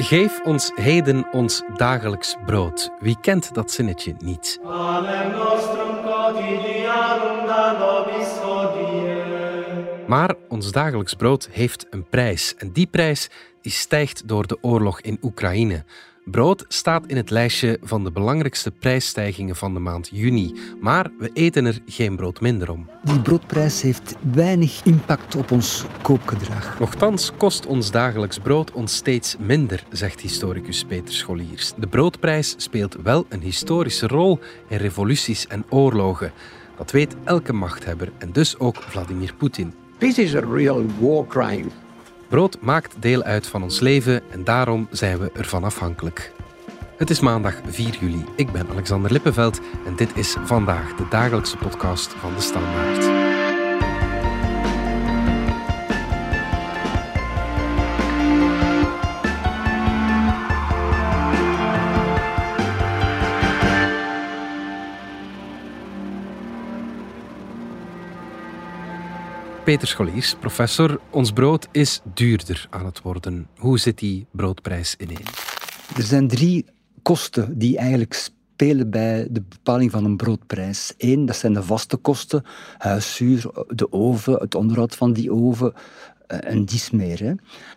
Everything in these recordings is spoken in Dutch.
Geef ons heden ons dagelijks brood. Wie kent dat zinnetje niet? Maar ons dagelijks brood heeft een prijs. En die prijs die stijgt door de oorlog in Oekraïne. Brood staat in het lijstje van de belangrijkste prijsstijgingen van de maand juni. Maar we eten er geen brood minder om. Die broodprijs heeft weinig impact op ons koopgedrag. Nochtans kost ons dagelijks brood ons steeds minder, zegt historicus Peter Scholiers. De broodprijs speelt wel een historische rol in revoluties en oorlogen. Dat weet elke machthebber en dus ook Vladimir Poetin. This is a real war crime. Brood maakt deel uit van ons leven en daarom zijn we ervan afhankelijk. Het is maandag 4 juli. Ik ben Alexander Lippenveld en dit is vandaag de dagelijkse podcast van de Standaard. Peter Scholiers, professor. Ons brood is duurder aan het worden. Hoe zit die broodprijs ineen? Er zijn drie kosten die eigenlijk spelen bij de bepaling van een broodprijs. Eén, dat zijn de vaste kosten, huishuur, de oven, het onderhoud van die oven eh, en dies meer. Hè.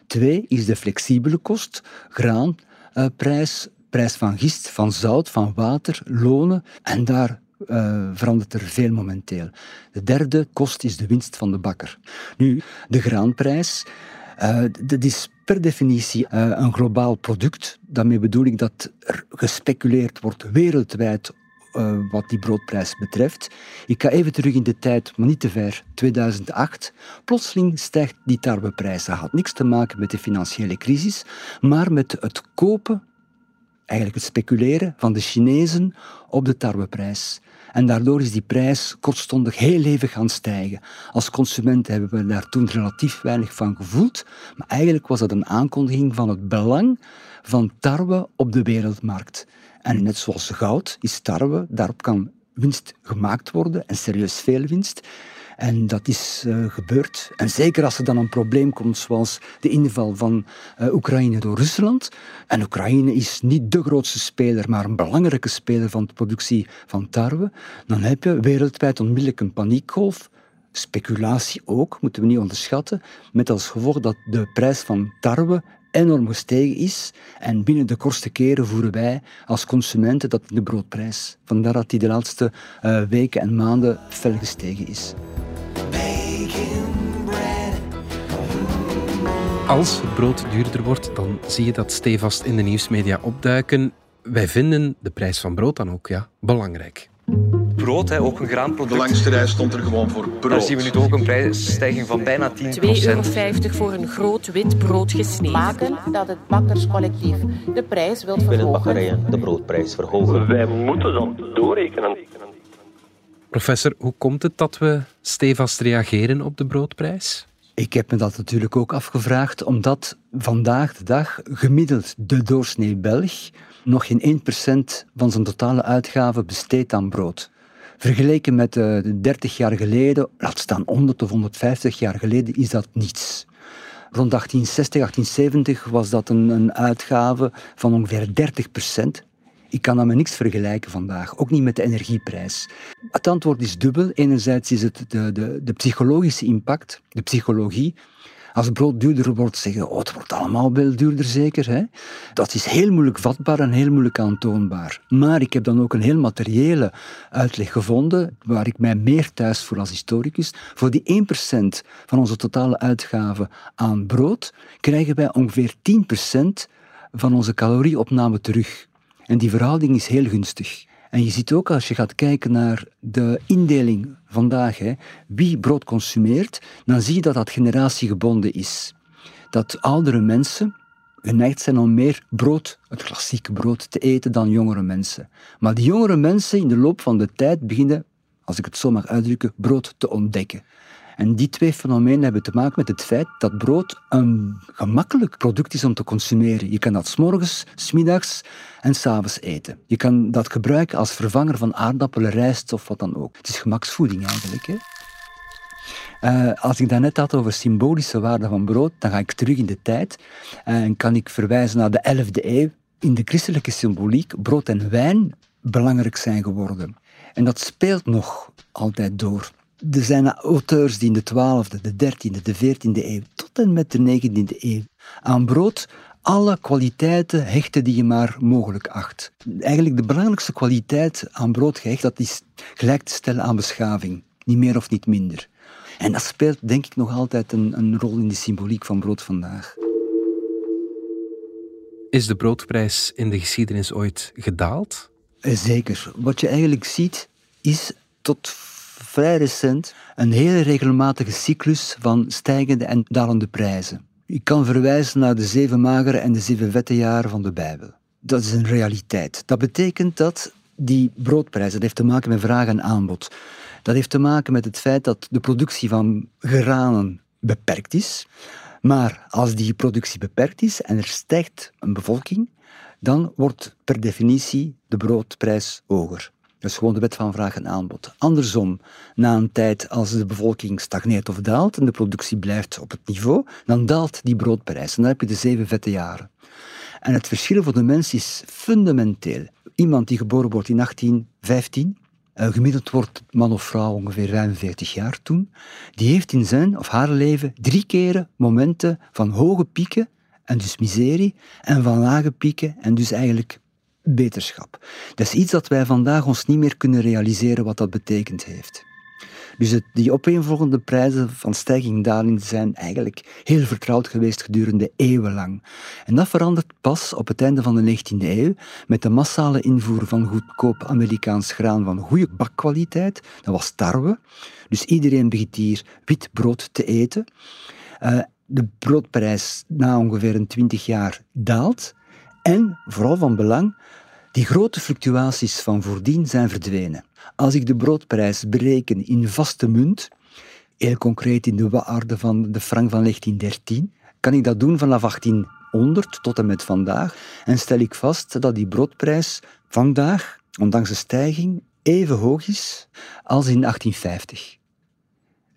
Twee is de flexibele kost, graanprijs, prijs van gist, van zout, van water, lonen. En daar uh, verandert er veel momenteel. De derde kost is de winst van de bakker. Nu, de graanprijs, uh, dat is per definitie uh, een globaal product. Daarmee bedoel ik dat er gespeculeerd wordt wereldwijd wat die broodprijs betreft. Ik ga even terug in de tijd, maar niet te ver, 2008. Plotseling stijgt die tarweprijs. Dat had niks te maken met de financiële crisis, maar met het kopen eigenlijk het speculeren van de Chinezen op de tarweprijs. En daardoor is die prijs kortstondig heel even gaan stijgen. Als consument hebben we daar toen relatief weinig van gevoeld, maar eigenlijk was dat een aankondiging van het belang van tarwe op de wereldmarkt. En net zoals goud is tarwe, daarop kan winst gemaakt worden en serieus veel winst. En dat is uh, gebeurd. En zeker als er dan een probleem komt, zoals de inval van uh, Oekraïne door Rusland. En Oekraïne is niet de grootste speler, maar een belangrijke speler van de productie van tarwe. Dan heb je wereldwijd onmiddellijk een paniekgolf. Speculatie ook, moeten we niet onderschatten. Met als gevolg dat de prijs van tarwe enorm gestegen is. En binnen de kortste keren voeren wij als consumenten dat de broodprijs. Vandaar dat die de laatste uh, weken en maanden fel gestegen is. Als het brood duurder wordt, dan zie je dat stevast in de nieuwsmedia opduiken. Wij vinden de prijs van brood dan ook ja, belangrijk. Brood, hè, ook een graanproduct. De langste rij stond er gewoon voor brood. Daar zien we nu ook een prijsstijging van bijna 10 2,50 euro voor een groot wit brood gesneden. Maken dat het bakkerscollectief de prijs wil verhogen. Willen bakkerijen de broodprijs verhogen? Wij moeten dan doorrekenen. Professor, hoe komt het dat we stevast reageren op de broodprijs? Ik heb me dat natuurlijk ook afgevraagd, omdat vandaag de dag gemiddeld de doorsnee Belg nog geen 1% van zijn totale uitgaven besteedt aan brood. Vergeleken met uh, 30 jaar geleden, laat staan 100 of 150 jaar geleden, is dat niets. Rond 1860, 1870 was dat een, een uitgave van ongeveer 30 ik kan dat met niks vergelijken vandaag, ook niet met de energieprijs. Het antwoord is dubbel. Enerzijds is het de, de, de psychologische impact, de psychologie. Als brood duurder wordt, zeggen oh, het wordt allemaal wel duurder zeker. Hè? Dat is heel moeilijk vatbaar en heel moeilijk aantoonbaar. Maar ik heb dan ook een heel materiële uitleg gevonden, waar ik mij meer thuis voel als historicus. Voor die 1% van onze totale uitgaven aan brood, krijgen wij ongeveer 10% van onze calorieopname terug. En die verhouding is heel gunstig. En je ziet ook als je gaat kijken naar de indeling vandaag, hè, wie brood consumeert, dan zie je dat dat generatiegebonden is. Dat oudere mensen geneigd zijn om meer brood, het klassieke brood, te eten dan jongere mensen. Maar die jongere mensen in de loop van de tijd beginnen, als ik het zo mag uitdrukken, brood te ontdekken. En die twee fenomenen hebben te maken met het feit dat brood een gemakkelijk product is om te consumeren. Je kan dat s'morgens, s'middags en s'avonds eten. Je kan dat gebruiken als vervanger van aardappelen, rijst of wat dan ook. Het is gemaksvoeding eigenlijk. Hè? Uh, als ik daarnet had over symbolische waarde van brood, dan ga ik terug in de tijd en kan ik verwijzen naar de 11e eeuw. In de christelijke symboliek brood en wijn belangrijk zijn geworden. En dat speelt nog altijd door. Er zijn auteurs die in de 12e, de 13e, de 14e eeuw tot en met de 19e eeuw aan brood alle kwaliteiten hechten die je maar mogelijk acht. Eigenlijk de belangrijkste kwaliteit aan brood gehecht, dat is gelijk te stellen aan beschaving. Niet meer of niet minder. En dat speelt denk ik nog altijd een, een rol in de symboliek van brood vandaag. Is de broodprijs in de geschiedenis ooit gedaald? Eh, zeker. Wat je eigenlijk ziet, is tot vrij recent een hele regelmatige cyclus van stijgende en dalende prijzen. Je kan verwijzen naar de zeven magere en de zeven vette jaren van de Bijbel. Dat is een realiteit. Dat betekent dat die broodprijs, dat heeft te maken met vraag en aanbod. Dat heeft te maken met het feit dat de productie van granen beperkt is. Maar als die productie beperkt is en er stijgt een bevolking, dan wordt per definitie de broodprijs hoger. Dat is gewoon de wet van vraag en aanbod. Andersom, na een tijd als de bevolking stagneert of daalt en de productie blijft op het niveau, dan daalt die broodprijs. En dan heb je de zeven vette jaren. En het verschil voor de mens is fundamenteel. Iemand die geboren wordt in 1815, uh, gemiddeld wordt man of vrouw ongeveer 45 jaar toen, die heeft in zijn of haar leven drie keren momenten van hoge pieken en dus miserie, en van lage pieken en dus eigenlijk beterschap. Dat is iets dat wij vandaag ons niet meer kunnen realiseren wat dat betekend heeft. Dus die opeenvolgende prijzen van stijging daling zijn eigenlijk heel vertrouwd geweest gedurende eeuwenlang. En dat verandert pas op het einde van de 19e eeuw met de massale invoer van goedkoop Amerikaans graan van goede bakkwaliteit. Dat was tarwe. Dus iedereen begint hier wit brood te eten. Uh, de broodprijs na ongeveer een 20 jaar daalt. En, vooral van belang, die grote fluctuaties van voordien zijn verdwenen. Als ik de broodprijs bereken in vaste munt, heel concreet in de waarde van de frank van 1913, kan ik dat doen vanaf 1800 tot en met vandaag. En stel ik vast dat die broodprijs vandaag, ondanks de stijging, even hoog is als in 1850.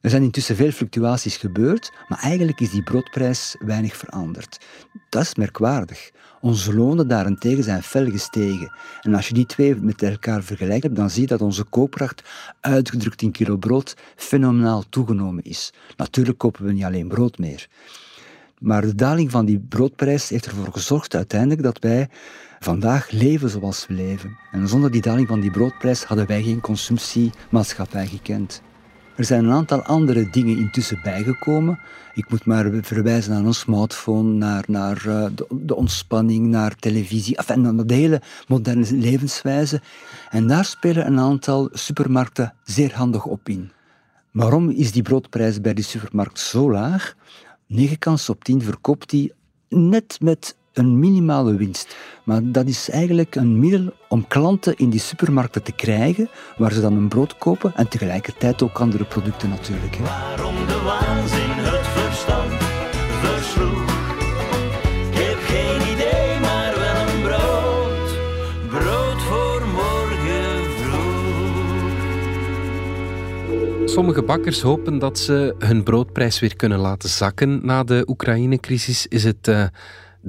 Er zijn intussen veel fluctuaties gebeurd, maar eigenlijk is die broodprijs weinig veranderd. Dat is merkwaardig. Onze lonen daarentegen zijn fel gestegen. En als je die twee met elkaar vergelijkt, dan zie je dat onze koopkracht, uitgedrukt in kilo brood, fenomenaal toegenomen is. Natuurlijk kopen we niet alleen brood meer. Maar de daling van die broodprijs heeft ervoor gezorgd uiteindelijk dat wij vandaag leven zoals we leven. En zonder die daling van die broodprijs hadden wij geen consumptiemaatschappij gekend. Er zijn een aantal andere dingen intussen bijgekomen. Ik moet maar verwijzen naar een smartphone, naar, naar uh, de, ontspanning, naar televisie, enfin, naar de hele moderne levenswijze. En daar spelen een aantal supermarkten zeer handig op in. Waarom is die broodprijs bij die supermarkt zo laag? 9 kans op 10 verkoopt die net met een minimale winst. Maar dat is eigenlijk een middel om klanten in die supermarkten te krijgen, waar ze dan een brood kopen en tegelijkertijd ook andere producten natuurlijk. Hè. Waarom de waanzin het verstand versloeg? Ik heb geen idee, maar wel een brood. Brood voor morgen vroeg. Sommige bakkers hopen dat ze hun broodprijs weer kunnen laten zakken na de Oekraïne-crisis. Is het... Uh,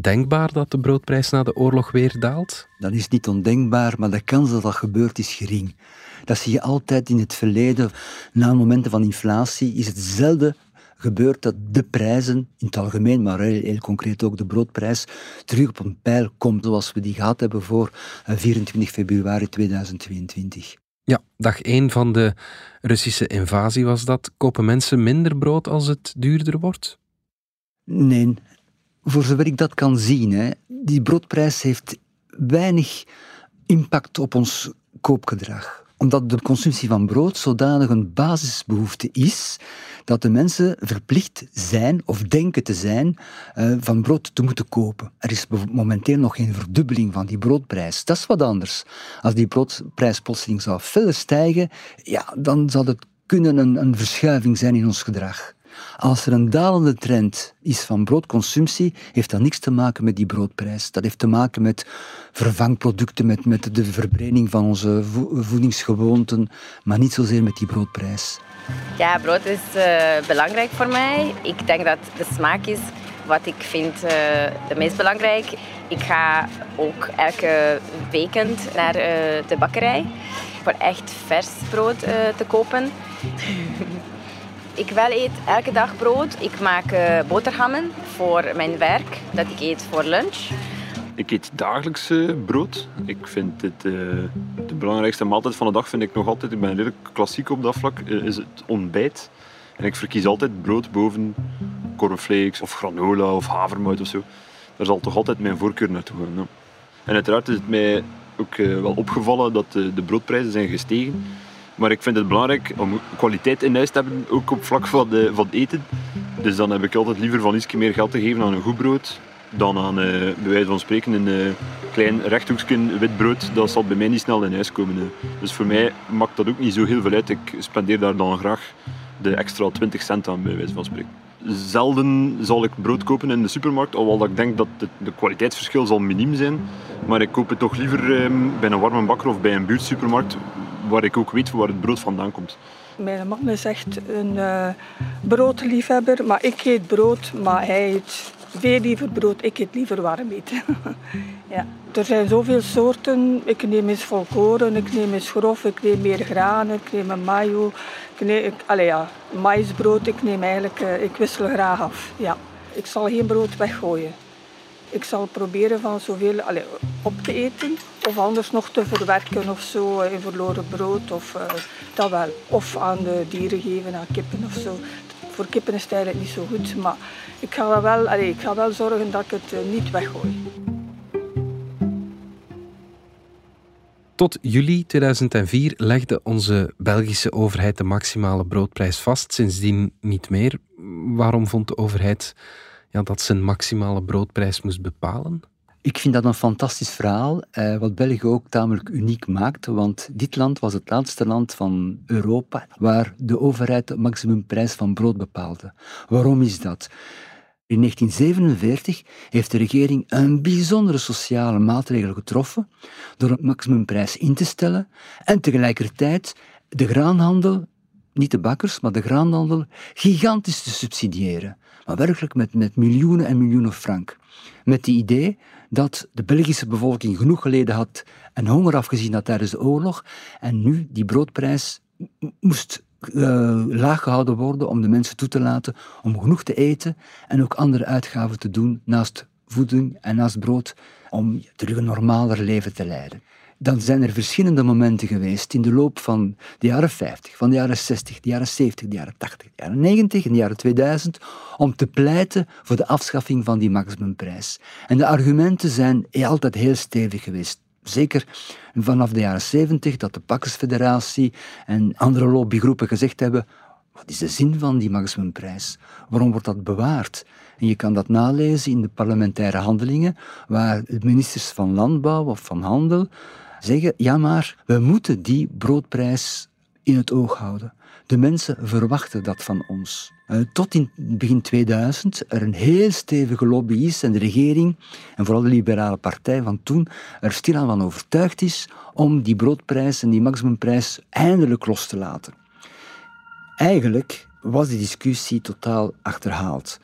denkbaar dat de broodprijs na de oorlog weer daalt? Dat is niet ondenkbaar, maar de kans dat dat gebeurt is gering. Dat zie je altijd in het verleden. Na momenten van inflatie is het zelden gebeurd dat de prijzen, in het algemeen, maar heel, heel, concreet ook de broodprijs, terug op een pijl komt zoals we die gehad hebben voor 24 eh, februari 2022. Ja, dag 1 van de Russische invasie was dat. Kopen mensen minder brood als het duurder wordt? Nee, voor zover ik dat kan zien, hè, die broodprijs heeft weinig impact op ons koopgedrag omdat de consumptie van brood zodanig een basisbehoefte is dat de mensen verplicht zijn of denken te zijn uh, van brood te moeten kopen. Er is momenteel nog geen verdubbeling van die broodprijs. Dat is wat anders. Als die broodprijs plotseling zou verder stijgen, ja, dan zal het kunnen een, een verschuiving zijn in ons gedrag. Als er een dalende trend is van broodconsumptie, heeft dat niks te maken met die broodprijs. Dat heeft te maken met vervangproducten, met, met de verbreding van onze voedingsgewoonten, maar niet zozeer met die broodprijs. Ja, brood is uh, belangrijk voor mij. Ik denk dat de smaak is wat ik vind uh, de meest belangrijk. Ik ga ook elke weekend naar uh, de bakkerij voor echt vers brood te kopen. ik wel eet elke dag brood. Ik maak boterhammen voor mijn werk, dat ik eet voor lunch. Ik eet dagelijks uh, brood. Ik vind het uh, de belangrijkste maaltijd van de dag vind ik nog altijd, ik ben redelijk klassiek op dat vlak, is het ontbijt. En ik verkies altijd brood boven cornflakes of granola of havermout of zo. Daar zal toch altijd mijn voorkeur naartoe gaan. En uiteraard is het mij ook wel opgevallen dat de broodprijzen zijn gestegen. Maar ik vind het belangrijk om kwaliteit in huis te hebben, ook op vlak van, de, van eten. Dus dan heb ik altijd liever van iets meer geld te geven aan een goed brood dan aan, uh, bij wijze van spreken, een uh, klein rechthoekje wit brood. Dat zal bij mij niet snel in huis komen. Dus voor mij maakt dat ook niet zo heel veel uit. Ik spendeer daar dan graag de extra 20 cent aan, bij wijze van spreken. Zelden zal ik brood kopen in de supermarkt, alhoewel ik denk dat het de kwaliteitsverschil zal miniem zijn. Maar ik koop het toch liever ehm, bij een warme bakker of bij een buurtsupermarkt, waar ik ook weet waar het brood vandaan komt. Mijn man is echt een broodliefhebber, maar ik eet brood, maar hij eet veel liever brood, ik eet liever warm eten. ja. Er zijn zoveel soorten. Ik neem eens volkoren, ik neem eens grof, ik neem meer granen, ik neem een mayo. Ik neem, ik, allez ja, maïsbrood, ik neem eigenlijk, uh, ik wissel graag af. Ja. Ik zal geen brood weggooien. Ik zal proberen van zoveel allez, op te eten of anders nog te verwerken of zo in verloren brood of uh, dat wel. Of aan de dieren geven, aan kippen of zo. Voor kippen is het eigenlijk niet zo goed, maar ik ga wel, allez, ik ga wel zorgen dat ik het uh, niet weggooi. Tot juli 2004 legde onze Belgische overheid de maximale broodprijs vast, sindsdien niet meer. Waarom vond de overheid ja, dat een maximale broodprijs moest bepalen? Ik vind dat een fantastisch verhaal, eh, wat België ook tamelijk uniek maakt, want dit land was het laatste land van Europa waar de overheid de maximumprijs van brood bepaalde. Waarom is dat? In 1947 heeft de regering een bijzondere sociale maatregel getroffen door een maximumprijs in te stellen en tegelijkertijd de graanhandel, niet de bakkers, maar de graanhandel, gigantisch te subsidiëren. Maar werkelijk met, met miljoenen en miljoenen frank. Met het idee dat de Belgische bevolking genoeg geleden had en honger afgezien had tijdens de oorlog en nu die broodprijs moest uh, laag gehouden worden om de mensen toe te laten om genoeg te eten en ook andere uitgaven te doen naast voeding en naast brood om terug een normaler leven te leiden. Dan zijn er verschillende momenten geweest in de loop van de jaren 50, van de jaren 60, de jaren 70, de jaren 80, de jaren 90 en de jaren 2000 om te pleiten voor de afschaffing van die maximumprijs. En de argumenten zijn altijd heel stevig geweest. Zeker vanaf de jaren 70 dat de Pakkersfederatie en andere lobbygroepen gezegd hebben wat is de zin van die maximumprijs? Waarom wordt dat bewaard? En je kan dat nalezen in de parlementaire handelingen, waar de ministers van Landbouw of van Handel zeggen: ja, maar we moeten die broodprijs in het oog houden. De mensen verwachten dat van ons. Eh, tot in begin 2000 er een heel stevige lobby is en de regering, en vooral de liberale partij van toen, er stilaan van overtuigd is om die broodprijs en die maximumprijs eindelijk los te laten. Eigenlijk was die discussie totaal achterhaald.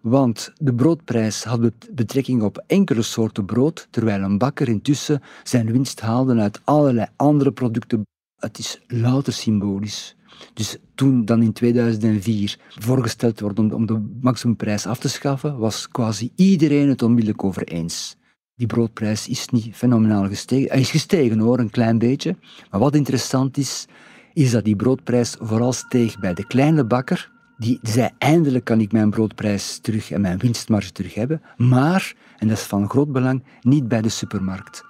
Want de broodprijs had betrekking op enkele soorten brood, terwijl een bakker intussen zijn winst haalde uit allerlei andere producten. Het is louter symbolisch. Dus toen dan in 2004 voorgesteld wordt om de maximumprijs af te schaffen, was quasi iedereen het onmiddellijk over eens. Die broodprijs is niet fenomenaal gestegen. Hij is gestegen hoor, een klein beetje. Maar wat interessant is, is dat die broodprijs vooral steeg bij de kleine bakker. Die zei, eindelijk kan ik mijn broodprijs terug en mijn winstmarge terug hebben. Maar, en dat is van groot belang, niet bij de supermarkt.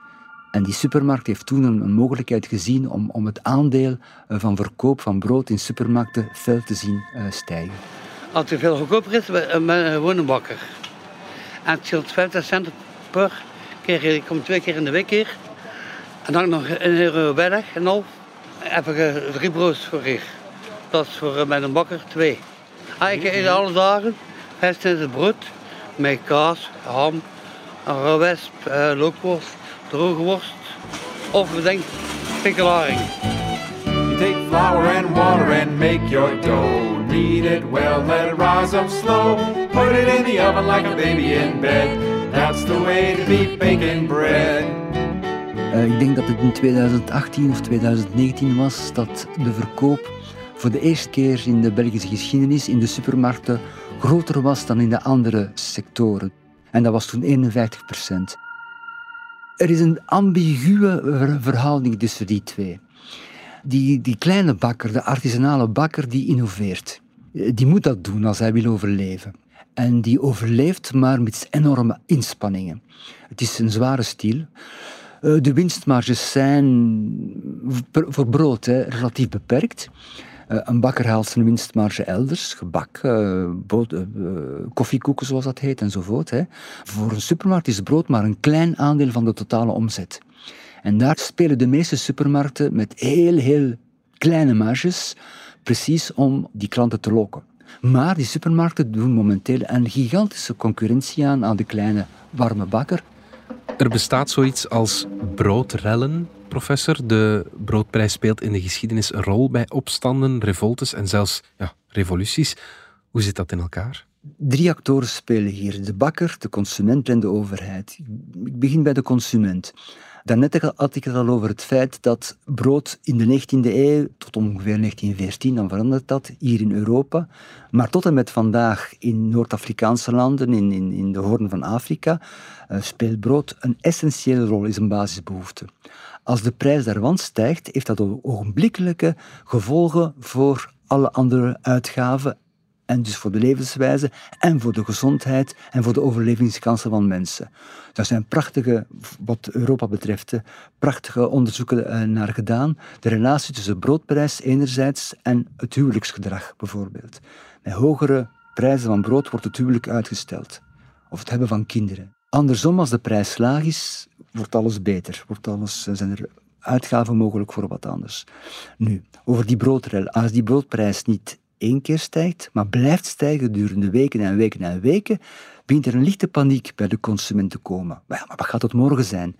En die supermarkt heeft toen een, mogelijkheid gezien om, om het aandeel eh, van verkoop van brood in supermarkten fel te zien uh, stijgen. Als er veel goedkoper is, met een bakker. En het scheelt 50 cent per keer. Ik kom twee keer in de week hier. En dan nog een euro weg en half heb ik drie brood voor hier. Dat is voor mijn bakker twee. Ik eet alle dagen het brood met kaas, ham, rawesp, uh, lookworst, droge worst of bedenk pikkelaring. You take flour and water and make your dough. Knead it well, let it rise up slow. Put it in the oven like a baby in bed. That's the way to be baking bread. Uh, ik denk dat het in 2018 of 2019 was dat de verkoop voor de eerste keer in de Belgische geschiedenis in de supermarkten groter was dan in de andere sectoren. En dat was toen 51 procent. Er is een ambiguë verhouding tussen die twee. Die, die kleine bakker, de artisanale bakker, die innoveert. Die moet dat doen als hij wil overleven. En die overleeft maar met enorme inspanningen. Het is een zware stiel. Eh, de winstmarges zijn voor brood relatief beperkt. Eh, een bakker haalt zijn winstmarge elders, gebak, uh, koffiekoeken zoals dat heet enzovoort. Hè. Voor een supermarkt is brood maar een klein aandeel van de totale omzet. En daar spelen de meeste supermarkten met heel, heel kleine marges, precies om die klanten te lokken. Maar die supermarkten doen momenteel een gigantische concurrentie aan aan de kleine warme bakker. Er bestaat zoiets als broodrellen, professor. De broodprijs speelt in de geschiedenis een rol bij opstanden, revoltes en zelfs ja, revoluties. Hoe zit dat in elkaar? Drie actoren spelen hier: de bakker, de consument en de overheid. Ik begin bij de consument. Daarnet had ik het al over het feit dat brood in de 19e eeuw, tot ongeveer 1914, dan verandert dat, hier in Europa, maar tot en met vandaag in Noord-Afrikaanse landen, in, in, in de hoorn van Afrika, uh, speelt brood een essentiële rol, is een basisbehoefte. Als de prijs daarvan stijgt, heeft dat ogenblikkelijke gevolgen voor alle andere uitgaven en dus voor de levenswijze en voor de gezondheid en voor de overlevingskansen van mensen. Daar zijn prachtige, wat Europa betreft, prachtige onderzoeken eh, naar gedaan. De relatie tussen broodprijs enerzijds en het huwelijksgedrag bijvoorbeeld. Met hogere prijzen van brood wordt het huwelijk uitgesteld. Of het hebben van kinderen. Andersom, als de prijs laag is, wordt alles beter. Wordt alles, eh, zijn er uitgaven mogelijk voor wat anders. Nu, over die broodrel. Als die broodprijs niet één keer stijgt, maar blijft stijgen gedurende weken en weken en weken, begint er een lichte paniek bij de consument te komen. Maar, ja, maar wat gaat het morgen zijn?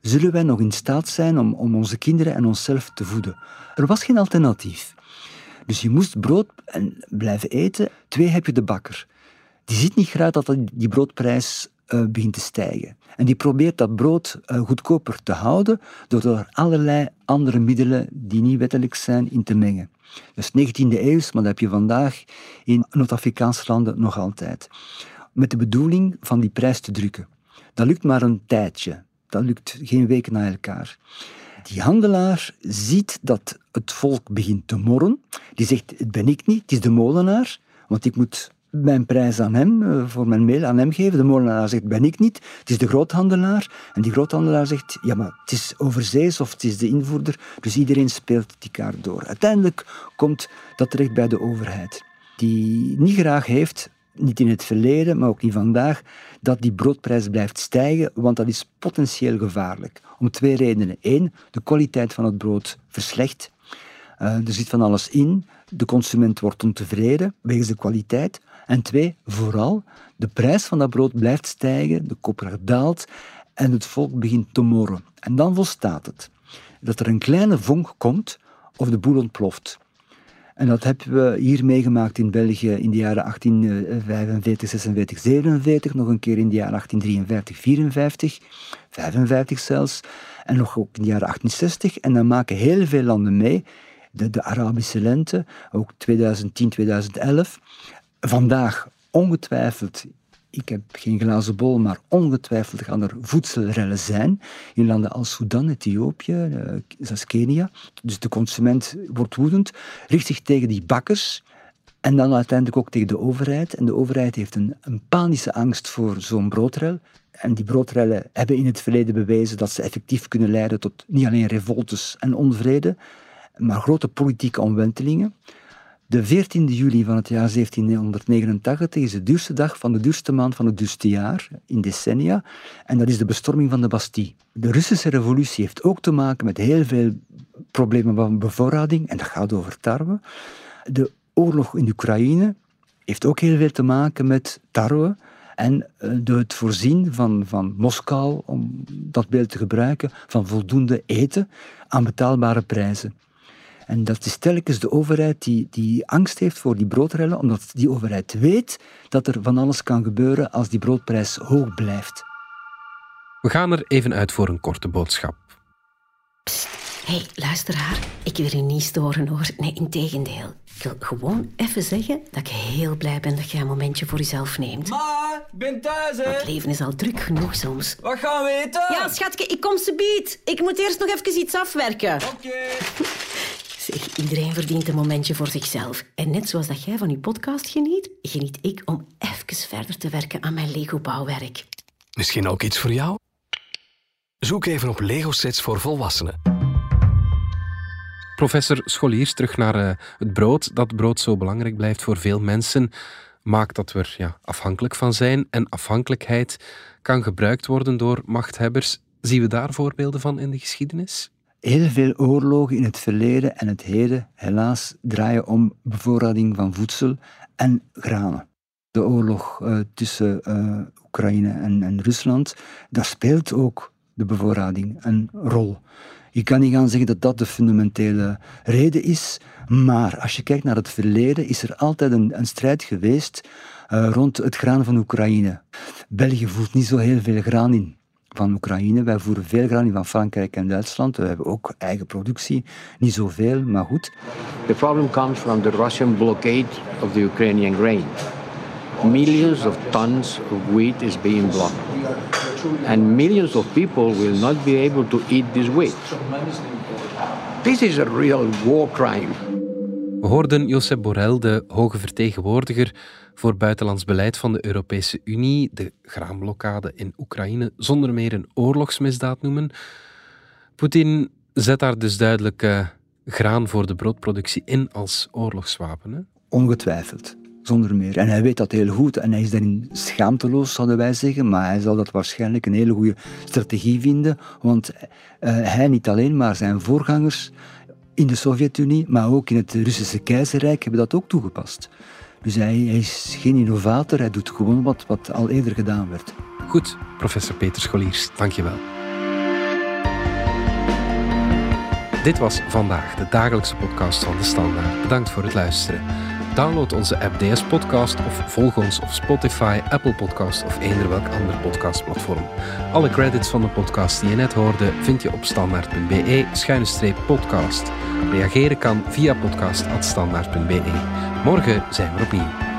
Zullen wij nog in staat zijn om, om onze kinderen en onszelf te voeden? Er was geen alternatief. Dus je moest brood en blijven eten. Twee heb je de bakker. Die ziet niet graag dat die broodprijs uh, begint te stijgen. En die probeert dat brood uh, goedkoper te houden door er allerlei andere middelen die niet wettelijk zijn in te mengen. Dus 19e eeuw, maar dat heb je vandaag in Noord-Afrikaanse landen nog altijd. Met de bedoeling van die prijs te drukken. Dat lukt maar een tijdje. Dat lukt geen weken na elkaar. Die handelaar ziet dat het volk begint te morren. Die zegt, het ben ik niet, het is de molenaar. Want ik moet mijn prijs aan hem, eh, voor mijn mail aan hem geven. De molenaar zegt, ben ik niet. Het is de groothandelaar. En die groothandelaar zegt, ja, maar het is overzees of het is de invoerder. Dus iedereen speelt die kaart door. Uiteindelijk komt dat terecht bij de overheid. Die niet graag heeft, niet in het verleden, maar ook niet vandaag, dat die broodprijs blijft stijgen, want dat is potentieel gevaarlijk. Om twee redenen. Eén, de kwaliteit van het brood verslecht. Uh, er zit van alles in. De consument wordt ontevreden wegens de kwaliteit. En twee, vooral, de prijs van dat brood blijft stijgen, de koper daalt en het volk begint te morren. En dan volstaat het. Dat er een kleine vonk komt of de boel ontploft. En dat hebben we hier meegemaakt in België in de jaren 1845, 46, 47, nog een keer in de jaren 1853, 54, 55 zelfs, en nog ook in de jaren 1860. En dan maken heel veel landen mee, de, de Arabische lente, ook 2010, 2011. Vandaag ongetwijfeld, ik heb geen glazen bol, maar ongetwijfeld gaan er voedselrellen zijn in landen als Sudan, Ethiopië, eh, zelfs Kenia. Dus de consument wordt woedend, richt zich tegen die bakkers en dan uiteindelijk ook tegen de overheid. En de overheid heeft een, een panische angst voor zo'n broodrel. En die broodrellen hebben in het verleden bewezen dat ze effectief kunnen leiden tot niet alleen revoltes en onvrede, maar grote politieke omwentelingen. De 14 juli van het jaar 1789 is de duurste dag van de duurste maand van het duurste jaar, in decennia, en dat is de bestorming van de Bastille. De Russische revolutie heeft ook te maken met heel veel problemen van bevoorrading, en dat gaat over tarwe. De oorlog in Oekraïne heeft ook heel veel te maken met tarwe en eh, het voorzien van, van Moskou, om dat beeld te gebruiken, van voldoende eten aan betaalbare prijzen. En dat is telkens de overheid die, die angst heeft voor die broodrellen, omdat die overheid weet dat er van alles kan gebeuren als die broodprijs hoog blijft. We gaan er even uit voor een korte boodschap. Hé, hey, luisteraar. Ik wil u niet storen hoor. Nee, integendeel. Ik wil gewoon even zeggen dat ik heel blij ben dat jij een momentje voor jezelf neemt. Ma, ik ben thuis hè. Het leven is al druk genoeg soms. Wat gaan we eten? Ja, schatje, ik kom ze bied. Ik moet eerst nog even iets afwerken. Oké. Zeg, iedereen verdient een momentje voor zichzelf. En net zoals dat jij van je podcast geniet, geniet ik om even verder te werken aan mijn Lego-bouwwerk. Misschien ook iets voor jou? Zoek even op Lego-sets voor volwassenen. Professor Scholiers, terug naar uh, het brood. Dat brood zo belangrijk blijft voor veel mensen, maakt dat we er ja, afhankelijk van zijn. En afhankelijkheid kan gebruikt worden door machthebbers. Zien we daar voorbeelden van in de geschiedenis? Heel veel oorlogen in het verleden en het heden, helaas, draaien om bevoorrading van voedsel en granen. De oorlog uh, tussen uh, Oekraïne en, Rusland, daar speelt ook de bevoorrading een rol. Je kan niet gaan zeggen dat dat de fundamentele reden is, maar als je kijkt naar het verleden, is er altijd een, een strijd geweest uh, rond het graan van Oekraïne. België voert niet zo heel veel graan in van Oekraïne. Wij voeren veel graan van Frankrijk en Duitsland. We hebben ook eigen productie, niet zoveel, maar goed. The problem comes from the Russian blockade of the Ukrainian grain. Millions of tons of wheat is being blocked. And millions of people will not be able to eat this wheat. This is a real war crime. We hoorden Josep Borrell, de hoge vertegenwoordiger voor buitenlands beleid van de Europese Unie, de graanblokkade in Oekraïne zonder meer een oorlogsmisdaad noemen. Poetin zet daar dus duidelijk uh, graan voor de broodproductie in als oorlogswapen. Hè? Ongetwijfeld zonder meer. En hij weet dat heel goed en hij is daarin schaamteloos, zouden wij zeggen, maar hij zal dat waarschijnlijk een hele goede strategie vinden, want uh, hij niet alleen, maar zijn voorgangers in de Sovjet-Unie, maar ook in het Russische keizerrijk hebben dat ook toegepast. Dus hij, hij is geen innovator, hij doet gewoon wat, wat al eerder gedaan werd. Goed, professor Peter Scholiers, dankjewel. Dit was vandaag de dagelijkse podcast van de Standaard. Bedankt voor het luisteren. Download onze app DS Podcast of volg ons op Spotify, Apple Podcast of eender welk ander podcastplatform. Alle credits van de podcast die je net hoorde vind je op standaard.be-podcast. Reageren kan via podcast.standaard.be. Morgen zijn we opnieuw.